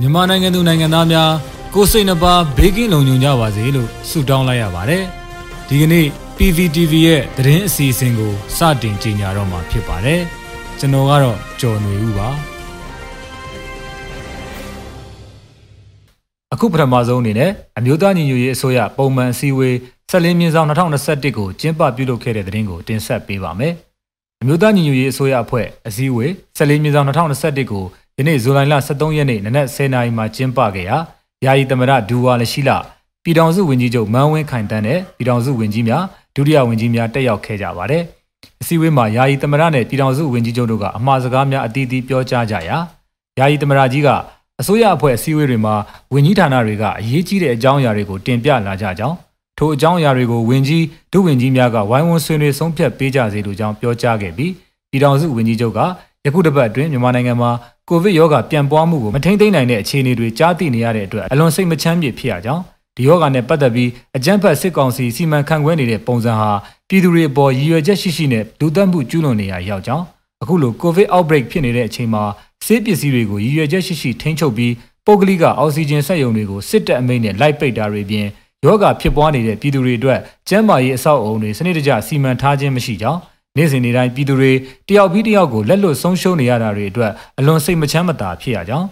မြန်မာနိုင်ငံသူနိုင်ငံသားများကိုစိတ်နှပါဘေးကင်းလုံခြုံကြပါစေလို့ဆုတောင်းလိုက်ရပါတယ်။ဒီကနေ့ PVTV ရဲ့သတင်းအစီအစဉ်ကိုစတင်ကြေညာတော့မှာဖြစ်ပါတယ်။ကျွန်တော်ကတော့ကျော်နေဦးပါ။အခုပထမဆုံးအနေနဲ့အမျိုးသားညီညွတ်ရေးအစိုးရပုံမှန်အစည်းအဝေးဆက်လင်းမြင်းဆောင်2021ကိုကျင်းပပြုလုပ်ခဲ့တဲ့သတင်းကိုတင်ဆက်ပေးပါမယ်။အမျိုးသားညီညွတ်ရေးအစိုးရအဖွဲ့အစည်းအဝေးဆက်လင်းမြင်းဆောင်2021ကို ယနေ့ဇူလိုင်လ23ရက်နေ့နနက်10:00နာရီမှာကျင်းပခဲ့ရာယာယီသမရဒူဝါလရှိလပြည်ထောင်စုဝန်ကြီးချုပ်မန်းဝင်းခိုင်တန်းနဲ့ပြည်ထောင်စုဝန်ကြီးများဒုတိယဝန်ကြီးများတက်ရောက်ခဲ့ကြပါတယ်။အစည်းအဝေးမှာယာယီသမရနဲ့ပြည်ထောင်စုဝန်ကြီးချုပ်တို့ကအမှားစကားများအသီးသီးပြောကြားကြရာယာယီသမရကြီးကအစိုးရအဖွဲ့အစည်းအဝေးတွေမှာဝန်ကြီးဌာနတွေကအရေးကြီးတဲ့အကြောင်းအရာတွေကိုတင်ပြလာကြကြောင်းထိုအကြောင်းအရာတွေကိုဝန်ကြီးဒုဝန်ကြီးများကဝိုင်းဝန်းဆွေးနွေးဆုံးဖြတ်ပေးကြစေလိုကြောင်းပြောကြားခဲ့ပြီးပြည်ထောင်စုဝန်ကြီးချုပ်က ယခုတစ်ပတ်အတွင်းမြန်မာနိုင်ငံမှာကိုဗစ်ရောဂါပြန့်ပွားမှုကိုမထိန်းသိမ်းနိုင်တဲ့အခြေအနေတွေကြားသိနေရတဲ့အတွက်အလွန်စိတ်မချမ်းမြေဖြစ်ရကြောင်းဒီရောဂါနဲ့ပတ်သက်ပြီးအကြမ်းဖက်စစ်ကောင်စီစီမံခန့်ခွဲနေတဲ့ပုံစံဟာပြည်သူတွေအပေါ်ရည်ရွယ်ချက်ရှိရှိနဲ့လူသတ်မှုကျူးလွန်နေရရောက်ကြောင်းအခုလိုကိုဗစ် outbreak ဖြစ်နေတဲ့အချိန်မှာဆေးပစ္စည်းတွေကိုရည်ရွယ်ချက်ရှိရှိထိန်းချုပ်ပြီးပုဂ္ဂလိကအောက်ဆီဂျင်စက်ရုံတွေကိုစစ်တပ်အမိန့်နဲ့လိုက်ပိတ်တာတွေပြင်ယောဂဖြစ်ပွားနေတဲ့ပြည်သူတွေအတွက်ကျန်းမာရေးအဆောက်အအုံတွေစနစ်တကျစီမံထားခြင်းမရှိကြောင်း နေ့စဉ်နေ့တိုင်းပြည်သူတွေတယောက်ပြီးတယောက်ကိုလက်လွတ်ဆုံးရှုံးနေရတာတွေအတွက်အလွန်စိတ်မချမ်းမသာဖြစ်ရကြောင်း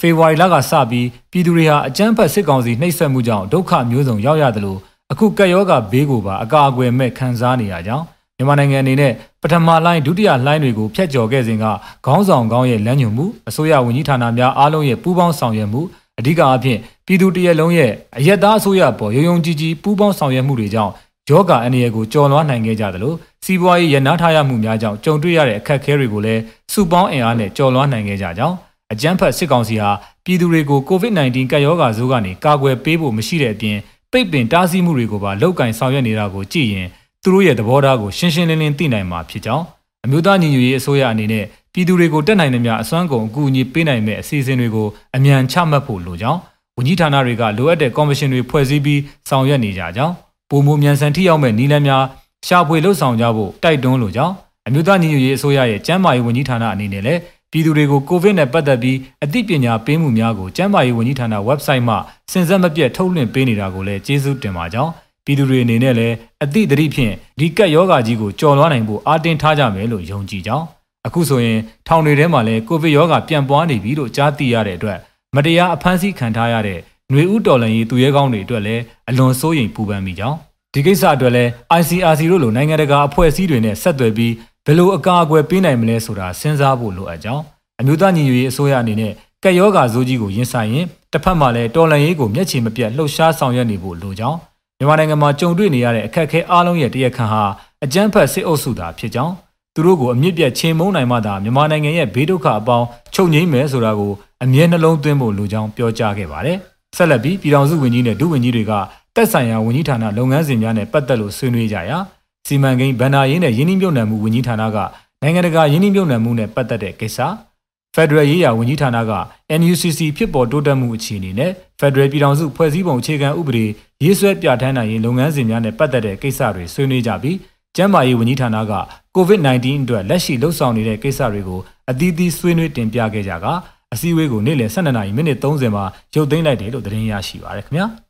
ဖေဖော်ဝါရီလကစပြီးပြည်သူတွေဟာအကြမ်းဖက်စစ်ကောင်စီနှိပ်စက်မှုကြောင့်ဒုက္ခမျိုးစုံရောက်ရတယ်လို့အခုကက်ယောဂဘေးကိုပါအကာအကွယ်မဲ့ခံစားနေရကြောင်းမြန်မာနိုင်ငံအနေနဲ့ပထမလိုင်းဒုတိယလိုင်းတွေကိုဖျက်ကျော်ခဲ့စဉ်ကခေါင်းဆောင်ကောင်းရဲ့လမ်းညွှန်မှုအစိုးရဝန်ကြီးဌာနများအားလုံးရဲ့ပူးပေါင်းဆောင်ရွက်မှုအဓိကအဖြစ်ပြည်သူတရက်လုံးရဲ့အယက်သားအစိုးရပေါ်ရုံရုံကြီးကြီးပူးပေါင်းဆောင်ရွက်မှုတွေကြောင့်ယောဂအန္တရာယ်ကိုကျော်လွှားနိုင်ခဲ့ကြသလို စီးပွားရေးရနာထားရမှုများကြောင့်ကြုံတွေ့ရတဲ့အခက်အခဲတွေကိုလည်းစုပေါင်းအင်အားနဲ့ကျော်လွှားနိုင်ခဲ့ကြကြောင်းအကြမ်းဖက်စစ်ကောင်စီဟာပြည်သူတွေကို COVID-19 ကပ်ရောဂါဆိုးကနေကာကွယ်ပေးဖို့မရှိတဲ့အပြင်ပိတ်ပင်တားဆီးမှုတွေကိုပါလောက်ကင်ဆောင်ရွက်နေတာကိုကြည့်ရင်သူတို့ရဲ့သဘောထားကိုရှင်းရှင်းလင်းလင်းသိနိုင်မှာဖြစ်ကြောင်းအမျိုးသားညီညွတ်ရေးအစိုးရအနေနဲ့ပြည်သူတွေကိုတက်နိုင်သမျှအစွမ်းကုန်အကူအညီပေးနိုင်မဲ့အစီအစဉ်တွေကိုအမြန်ချမှတ်ဖို့လိုကြောင်းဝန်ကြီးဌာနတွေကလိုအပ်တဲ့ကော်မရှင်တွေဖွဲ့စည်းပြီးဆောင်ရွက်နေကြကြောင်းပုံမမြန်ဆန်ထိရောက်မဲ့နည်းလမ်းများ ရှာဖွေလှုပ်ဆောင်ကြဖို့တိုက်တွန်းလိုကြောင်းအမျိုးသားညီညွတ်ရေးအစိုးရရဲ့ကျန်းမာရေးဝန်ကြီးဌာနအနေနဲ့လည်းပြည်သူတွေကိုကိုဗစ်နဲ့ပတ်သက်ပြီးအသိပညာပေးမှုများကိုကျန်းမာရေးဝန်ကြီးဌာန website မှာစဉ်ဆက်မပြတ်ထုတ်လွှင့်ပေးနေတာကိုလည်းကျေးဇူးတင်ပါကြောင်းပြည်သူတွေအနေနဲ့လည်းအသိတတိဖြင့်ဒီကပ်ယောဂါကြီးကိုကြော်လွှားနိုင်ဖို့အားတင်းထားကြမယ်လို့ယုံကြည်ကြောင်းအခုဆိုရင်ထောင်တွေထဲမှာလည်းကိုဗစ်ရောဂါပြန့်ပွားနေပြီလို့ကြားသိရတဲ့အတွက်မတရားအဖမ်းဆီးခံထားရတဲ့ຫນွေဥတော်လန်ရေးသူရဲကောင်းတွေအတွက်လည်းအလွန်စိုးရိမ်ပူပန်မိကြောင်း ဒီကိစ္စအတွက်လည်း ICRC တို့လိုနိုင်ငံတကာအဖွဲ့အစည်းတွေနဲ့ဆက်သွယ်ပြီးဘယ်လိုအကာအကွယ်ပေးနိုင်မလဲဆိုတာစဉ်းစားဖို့လိုအပ်ကြောင်းအမျိုးသားညီညွတ်ရေးအစိုးရအနေနဲ့ကက်ယောဂါဇိုးကြီးကိုရင်ဆိုင်ရင်တစ်ဖက်မှာလည်းတော်လန်ရေးကိုမျက်ခြေမပြတ်လှုပ်ရှားဆောင်ရွက်နေဖို့လိုကြောင်းမြန်မာနိုင်ငံမှာကြုံတွေ့နေရတဲ့အခက်အခဲအားလုံးရဲ့တရခန့်ဟာအကြမ်းဖက်စစ်အုပ်စုသာဖြစ်ကြောင်းသူတို့ကိုအမြင့်ပြတ်ချင်းမုန်းနိုင်မှသာမြန်မာနိုင်ငံရဲ့ဘေးဒုက္ခအပေါင်းချုပ်ငြိမ်းမယ်ဆိုတာကိုအမြဲနှလုံးသွင်းဖို့လိုကြောင်းပြောကြားခဲ့ပါတယ်။ဆက်လက်ပြီးပြည်ထောင်စုဝန်ကြီးနဲ့ဒုဝန်ကြီးတွေက တက်ဆိုင်ရာဝန်ကြီးဌာနလုပ်ငန်းစဉ်များနဲ့ပတ်သက်လို့ဆွေးနွေးကြရာစီမံကိန်းဗန္ဒာရေးနဲ့ယင်းနှိမ့်မြုပ်နှံမှုဝန်ကြီးဌာနကနိုင်ငံတကာယင်းနှိမ့်မြုပ်နှံမှုနဲ့ပတ်သက်တဲ့ကိစ္စဖက်ဒရယ်ရေးရာဝန်ကြီးဌာနက NUCC ဖြစ်ပေါ်တိုးတက်မှုအခြေအနေနဲ့ဖက်ဒရယ်ပြည်ထောင်စုဖွဲ့စည်းပုံအခြေခံဥပဒေရေးဆွဲပြဋ္ဌာန်းနိုင်ရေးလုပ်ငန်းစဉ်များနဲ့ပတ်သက်တဲ့ကိစ္စတွေဆွေးနွေးကြပြီးကျန်းမာရေးဝန်ကြီးဌာနက COVID-19 အတွက်လက်ရှိလှုပ်ဆောင်နေတဲ့ကိစ္စတွေကိုအသီးသီးဆွေးနွေးတင်ပြခဲ့ကြကအစည်းအဝေးကိုနေ့လယ်12နာရီမိနစ်30မှာရုပ်သိမ်းလိုက်တယ်လို့သတင်းရရှိပါရခင်ဗျာ။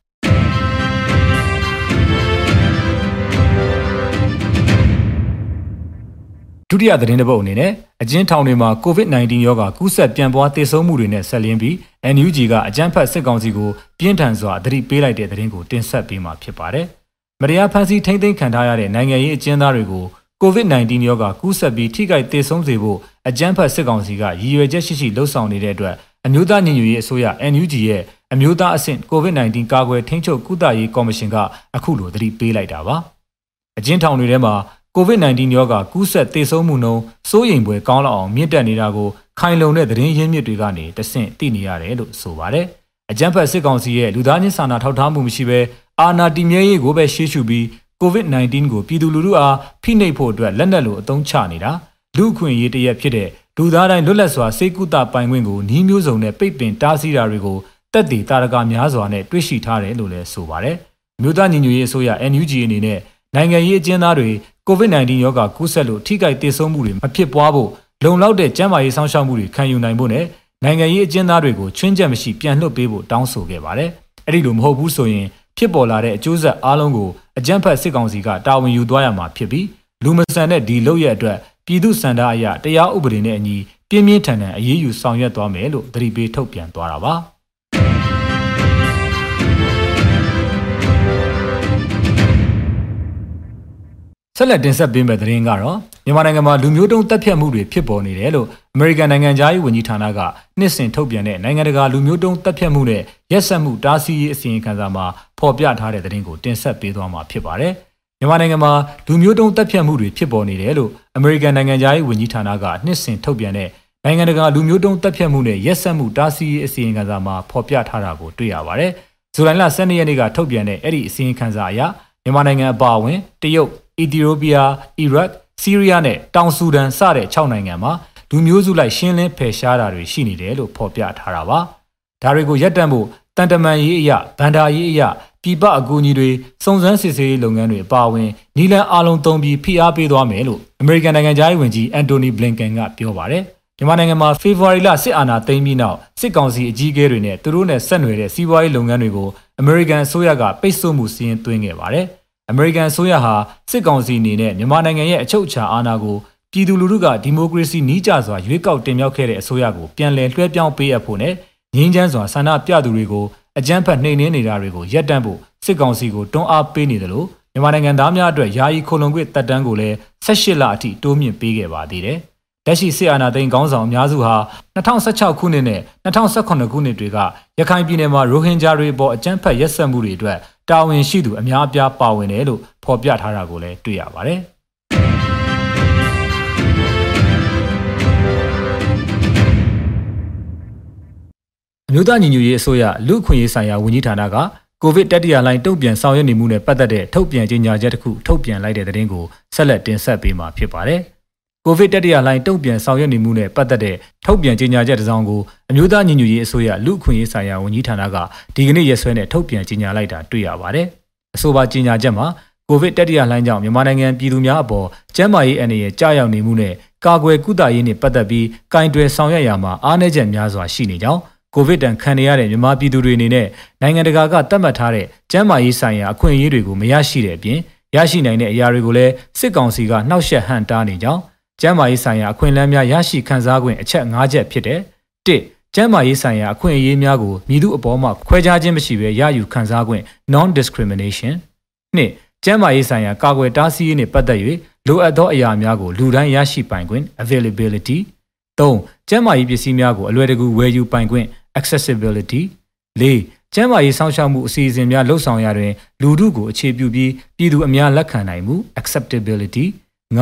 ဒုတိယသတင်းတစ်ပုဒ်အနေနဲ့အကျဉ်းထောင်တွေမှာ COVID-19 ရောဂါကူးစက်ပြန့်ပွားသေဆုံးမှုတွေနဲ့ဆက်လျင်းပြီး NUG ကအကြမ်းဖက်စစ်ကောင်စီကိုပြင်းထန်စွာသတိပေးလိုက်တဲ့သတင်းကိုတင်ဆက်ပေးမှာဖြစ်ပါတယ်။မတရားဖန်ဆီးထိမ့်သိမ်းခံထားရတဲ့နိုင်ငံရေးအကျဉ်းသားတွေကို COVID-19 ရောဂါကူးစက်ပြီးထိခိုက်သေဆုံးစေဖို့အကြမ်းဖက်စစ်ကောင်စီကရည်ရွယ်ချက်ရှိရှိလှုံ့ဆော်နေတဲ့အတွက်အမျိုးသားညီညွတ်ရေးအစိုးရ NUG ရဲ့အမျိုးသားအဆင့် COVID-19 ကာကွယ်ထိန်းချုပ်ကုသရေးကော်မရှင်ကအခုလိုသတိပေးလိုက်တာပါ။အကျဉ်းထောင်တွေထဲမှာ COVID-19 ရောဂါကူးစက်သေဆုံးမှုနှုန်းစိုးရိမ်ဖွယ်ကောင်းလောက်အောင်မြင့်တက်နေတာကိုခိုင်လုံတဲ့သတင်းရင်းမြစ်တွေကနေတဆင့်သိနေရတယ်လို့ဆိုပါတယ်။အကြမ်းဖက်စစ်ကောင်စီရဲ့လူသားချင်းစာနာထောက်ထားမှုမရှိဘဲအာဏာတည်မြဲရေးကိုပဲရှေ့ရှုပြီး COVID-19 ကိုပြည်သူလူထုအားဖိနှိပ်ဖို့အတွက်လက်နက်လိုအသုံးချနေတာလူအခွင့်အရေးတရက်ဖြစ်တဲ့လူသားတိုင်းလွတ်လပ်စွာစေကုသပိုင်ခွင့်ကိုနှီးမျိုးစုံနဲ့ပိတ်ပင်တားဆီးတာတွေကိုတက်တည်တာရကများစွာနဲ့တွေ့ရှိထားတယ်လို့လည်းဆိုပါတယ်။မြို့သားညီညွတ်ရေးအစိုးရ NUG အနေနဲ့နိုင်ငံရေးအကျဉ်းသားတွေ COVID-19 ရောဂါကူးစက်လို့ထိခိုက်သေဆုံးမှုတွေမဖြစ်ပွားဖို့လုံလောက်တဲ့ကျန်းမာရေးစောင့်ရှောက်မှုတွေခံယူနိုင်ဖို့နဲ့နိုင်ငံရေးအကျဉ်းသားတွေကိုချွင်းချက်မရှိပြန်လွှတ်ပေးဖို့တောင်းဆိုခဲ့ပါတယ်။အဲ့ဒီလိုမဟုတ်ဘူးဆိုရင်ဖြစ်ပေါ်လာတဲ့အကျိုးဆက်အားလုံးကိုအကြမ်းဖက်စစ်ကောင်စီကတာဝန်ယူသွားရမှာဖြစ်ပြီးလူမဆန်တဲ့ဒီလုပ်ရအတွက်ပြည်သူစံတာအရတရားဥပဒေနဲ့အညီပြင်းပြင်းထန်ထန်အရေးယူဆောင်ရွက်သွားမယ်လို့သတိပေးထုတ်ပြန်သွားတာပါ။ ဆက်လက်တင်ဆက်ပေးမယ့်သတင်းကတော့မြန်မာနိုင်ငံမှာလူမျိုးတုံးတပ်ဖြတ်မှုတွေဖြစ်ပေါ်နေတယ်လို့အမေရိကန်နိုင်ငံသားရေးဝန်ကြီးဌာနကနှစ်စဉ်ထုတ်ပြန်တဲ့နိုင်ငံတကာလူမျိုးတုံးတပ်ဖြတ်မှုနဲ့ရက်စက်မှုတားဆီးရေးအစီရင်ခံစာမှာဖော်ပြထားတဲ့သတင်းကိုတင်ဆက်ပေးသွားမှာဖြစ်ပါတယ်။မြန်မာနိုင်ငံမှာလူမျိုးတုံးတပ်ဖြတ်မှုတွေဖြစ်ပေါ်နေတယ်လို့အမေရိကန်နိုင်ငံသားရေးဝန်ကြီးဌာနကနှစ်စဉ်ထုတ်ပြန်တဲ့နိုင်ငံတကာလူမျိုးတုံးတပ်ဖြတ်မှုနဲ့ရက်စက်မှုတားဆီးရေးအစီရင်ခံစာမှာဖော်ပြထားတာကိုတွေ့ရပါတယ်။ဇူလိုင်လ12ရက်နေ့ကထုတ်ပြန်တဲ့အဲ့ဒီအစီရင်ခံစာအရမြန်မာနိုင်ငံအပါအဝင်တရုတ် အီသီယိုးပီးယား၊အီရတ်၊ဆီးရီးယားနဲ့တောင်ဆူဒန်စတဲ့6နိုင်ငံမှာလူမျိုးစုလိုက်ရှင်းလင်းဖယ်ရှားတာတွေရှိနေတယ်လို့ဖော်ပြထားတာပါ။ဒါတွေကိုရပ်တန့်ဖို့တန်တမန်ရေးအရာဗန္ဒာရေးအရာပြည်ပအကူအညီတွေစုံစမ်းစစ်ဆေးရေးလုပ်ငန်းတွေအပါအဝင်နီလန်အားလုံးသုံးပြီးဖိအားပေးသွားမယ်လို့အမေရိကန်နိုင်ငံသားရေးဝန်ကြီးအန်တိုနီဘလင်ကန်ကပြောပါတယ်။မြန်မာနိုင်ငံမှာဖေဖော်ဝါရီလစစ်အာဏာသိမ်းပြီးနောက်စစ်ကောင်စီအကြီးအကဲတွေနဲ့သူတို့နဲ့ဆက်နွယ်တဲ့စီးပွားရေးလုပ်ငန်းတွေကိုအမေရိကန်အစိုးရကပိတ်ဆို့မှုစီးရင်သွင်းခဲ့ပါတယ်။ အမေရိကန်အစိုးရဟာစစ်ကောင်စီအနေနဲ့မြန်မာနိုင်ငံရဲ့အချုပ်အခြာအာဏာကိုပြည်သူလူထုကဒီမိုကရေစီနီးကျစွာရွေးကောက်တင်မြှောက်ခဲ့တဲ့အစိုးရကိုပြန်လည်လွှဲပြောင်းပေးအပ်ဖို့နဲ့ငြိမ်းချမ်းစွာဆန္ဒပြသူတွေကိုအကြမ်းဖက်နှိမ်နင်းနေတာတွေကိုရပ်တန့်ဖို့စစ်ကောင်စီကိုတွန်းအားပေးနေတယ်လို့မြန်မာနိုင်ငံသားများအတွက်ယာယီခိုလုံခွင့်တပ်တန်းကိုလည်း18လအထိတိုးမြင့်ပေးခဲ့ပါသေးတယ်။လက်ရှိစစ်အာဏာသိမ်းခေါင်းဆောင်အများစုဟာ2016ခုနှစ်နဲ့2018ခုနှစ်တွေကရခိုင်ပြည်နယ်မှာရိုဟင်ဂျာတွေအပေါ်အကြမ်းဖက်ရက်စက်မှုတွေအတွက် တာဝန်ရှိသူအများအပြားပါဝင်တယ်လို့ဖော်ပြထားတာကိုလည်းတွေ့ရပါတယ်။အမျိုးသားညီညွတ်ရေးအစိုးရလူ့အခွင့်အရေးဆိုင်ရာဝန်ကြီးဌာနကကိုဗစ်တတိယလှိုင်းတုံ့ပြန်ဆောင်ရွက်နေမှုနဲ့ပတ်သက်တဲ့ထုတ်ပြန်ကြေညာချက်တစ်ခုထုတ်ပြန်လိုက်တဲ့သတင်းကိုဆက်လက်တင်ဆက်ပေးမှာဖြစ်ပါတယ်။ ကိုဗစ်တတိယလှိုင်းတုံ့ပြန်ဆောင်ရွက်နေမှုနဲ့ပတ်သက်တဲ့ထုတ်ပြန်ကြေညာချက်တစ်စောင်ကိုအမျိုးသားညီညွတ်ရေးအစိုးရလူ့အခွင့်အရေးဆိုင်ရာဝန်ကြီးဌာနကဒီကနေ့ရက်စွဲနဲ့ထုတ်ပြန်ကြေညာလိုက်တာတွေ့ရပါတယ်။အဆိုပါကြေညာချက်မှာကိုဗစ်တတိယလှိုင်းကြောင့်မြန်မာနိုင်ငံပြည်သူများအပေါ်ကျန်းမာရေးအန္တရာယ်ကြာရောက်နေမှုနဲ့ကာကွယ်ကုသရေးနှင့်ပတ်သက်ပြီးကင်တွယ်ဆောင်ရွက်ရမှာအားနည်းချက်များစွာရှိနေကြောင်းကိုဗစ်တန်ခံရတဲ့မြန်မာပြည်သူတွေအနေနဲ့နိုင်ငံတကာကသတ်မှတ်ထားတဲ့ကျန်းမာရေးဆိုင်ရာအခွင့်အရေးတွေကိုမရရှိတဲ့အပြင်ရရှိနိုင်တဲ့အရာတွေကိုလည်းစစ်ကောင်စီကနှောက်ယှက်ဟန်တားနေကြောင်း ကျန်းမာရေးဆိုင်ရာအခွင့်အလမ်းများရရှိခံစား권အချက်၅ချက်ဖြစ်တဲ့၁ကျန်းမာရေးဆိုင်ရာအခွင့်အရေးများကိုမြည်သူအပေါ်မှခွဲခြားခြင်းမရှိဘဲရယူခံစား권 non discrimination ၂ကျန်းမာရေးဆိုင်ရာကာကွယ်တားဆီးရေးနှင့်ပတ်သက်၍လိုအပ်သောအရာများကိုလူတိုင်းရရှိပိုင်ခွင့် availability ၃ကျန်းမာရေးပစ္စည်းများကိုအလွယ်တကူဝယ်ယူပိုင်ခွင့် accessibility ၄ကျန်းမာရေးစောင့်ရှောက်မှုအစီအစဉ်များလှုပ်ဆောင်ရတွင် လူထုကိုအခြေပြုပြီးပြည်သူအများလက်ခံနိုင်မှု acceptability ၅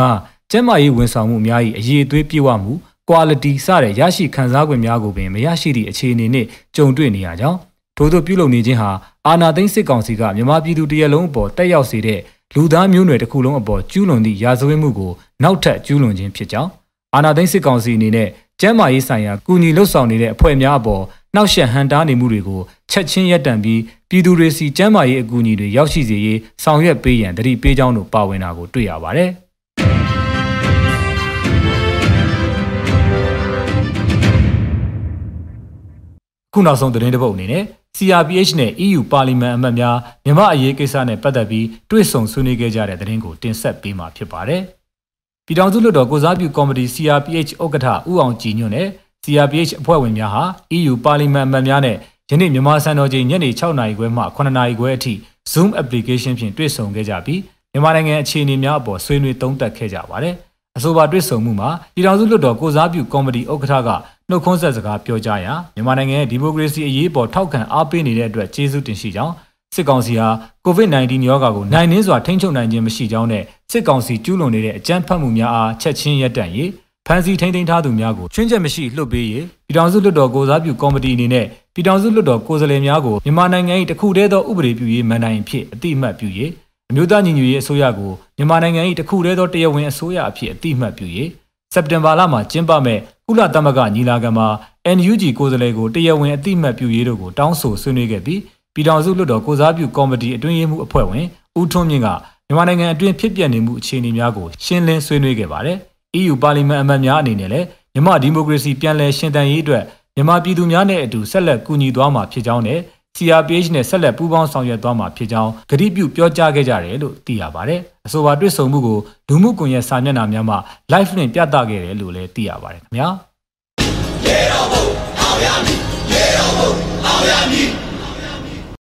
ကျန်းမာရေးဝန်ဆောင်မှုများ၏အရေးအသွေးပြည့်ဝမှု quality စတဲ့ရရှိခံစား권များကိုပင်မရရှိသည့်အခြေအနေနှင့်ကြုံတွေ့နေရကြောင်းထို့သောပြုလုပ်နေခြင်းဟာအာဏာသိမ်းစစ်ကောင်စီကမြန်မာပြည်သူတရက်လုံးအပေါ်တက်ရောက်စေတဲ့လူသားမျိုးနွယ်တစ်ခုလုံးအပေါ်ကျူးလွန်သည့်ရာဇဝတ်မှုကိုနောက်ထပ်ကျူးလွန်ခြင်းဖြစ်ကြောင်းအာဏာသိမ်းစစ်ကောင်စီအနေနဲ့ကျန်းမာရေးဆိုင်ရာကူညီလှုပ်ဆောင်နေတဲ့အဖွဲ့များအပေါ်နှောက်ယှက်ဟန်တားနေမှုတွေကိုချက်ချင်းရပ်တန့်ပြီးပြည်သူတွေစီကျန်းမာရေးအကူအညီတွေရောက်ရှိစေရေးဆောင်ရွက်ပေးရန်တတိပေးကြောင်းတို့ပါဝင်တာကိုတွေ့ရပါတယ်။ ခုနောက်ဆုံးသတင်းတစ်ပုဒ်အနေနဲ့ CRPH နဲ့ EU ပါလီမန်အမတ်များမြန်မာအရေးကိစ္စနဲ့ပတ်သက်ပြီးတွေ့ဆုံဆွေးနွေးခဲ့ကြတဲ့သတင်းကိုတင်ဆက်ပေးမှာဖြစ်ပါတယ်။ပြည်ထောင်စုလွှတ်တော်ကိုစားပြုကော်မတီ CRPH ဥက္ကဋ္ဌဦးအောင်ကြည်ညွန့်နဲ့ CRPH အဖွဲ့ဝင်များဟာ EU ပါလီမန်အမတ်များနဲ့ယနေ့မြန်မာစံတော်ချိန်ညနေ6နာရီခွဲမှ9နာရီခွဲအထိ Zoom application ဖြင့်တွေ့ဆုံခဲ့ကြပြီးမြန်မာနိုင်ငံအခြေအနေများအပေါ်ဆွေးနွေးသုံးသပ်ခဲ့ကြပါတယ်။အဆိုပါတွေ့ဆုံမှုမှာပြည်ထောင်စုလွှတ်တော်ကိုစားပြုကော်မတီဥက္ကဋ္ဌက နှုတ်ခွန်းဆက်စကားပြောကြားရာမြန်မာနိုင်ငံရဲ့ဒီမိုကရေစီအရေးပေါ်ထောက်ခံအားပေးနေတဲ့အတွက်ကျေးဇူးတင်ရှိကြောင်းစစ်ကောင်စီဟာ COVID-19 ရောဂါကိုနိုင်နှင်းစွာထိန်းချုပ်နိုင်ခြင်းမရှိကြောင်းနဲ့စစ်ကောင်စီကျူးလွန်နေတဲ့အကြမ်းဖက်မှုများအားချက်ချင်းရပ်တန့်ရေးဖမ်းဆီးထိန်းသိမ်းထားသူများကိုချွင်းချက်မရှိလွှတ်ပေးရေးပြည်ထောင်စုလွှတ်တော်ကိုစားပြုကော်မတီအနေနဲ့ပြည်ထောင်စုလွှတ်တော်ကိုယ်စားလှယ်များကိုမြန်မာနိုင်ငံ၏တခုတည်းသောဥပဒေပြုရေးမန်တိုင်ဖြစ်အတိအမှတ်ပြုရေးအမျိုးသားညီညွတ်ရေးအစိုးရကိုမြန်မာနိုင်ငံ၏တခုတည်းသောတရားဝင်အစိုးရအဖြစ်အတိအမှတ်ပြု၍ စက်တင်ဘာလမှာကျင်းပမဲ့ကုလသမဂ္ဂညီလာခံမှာ NUG ကိုယ်စားလှယ်ကိုတရားဝင်အတိအမှတ်ပြုရေးတို့ကိုတောင်းဆိုဆွေးနွေးခဲ့ပြီးပြည်ထောင်စုလွှတ်တော်ကိုစားပြုကော်မတီအတွင်းရေးမှူးအဖွဲ့ဝင်ဦးထွန်းမြင့်ကမြန်မာနိုင်ငံအတွင်းဖြစ်ပျက်နေမှုအခြေအနေများကိုရှင်းလင်းဆွေးနွေးခဲ့ပါတယ်။ EU ပါလီမန်အမတ်များအနေနဲ့လည်းမြန်မာဒီမိုကရေစီပြန်လည်ရှင်သန်ရေးအတွက်မြန်မာပြည်သူများနဲ့အတူဆက်လက်ကူညီသွားမှာဖြစ်ကြောင်းနဲ့ CRPH နဲ့ဆက်လက်ပူးပေါင်းဆောင်ရွက်သွားမှာဖြစ်ကြောင်းကတိပြုပြောကြားခဲ့ကြတယ်လို့သိရပါတယ်။အဆိုပါတွေ့ဆုံမှုကိုလူမှုကွန်ရက်စာမျက်နှာများမှာ live လွှင့်ပြသခဲ့တယ်လို့လည်းသိရပါတယ်ခင်ဗျာ။ရေတော်ဘုံအောင်ရမည်ရေတော်ဘုံအောင်ရမည်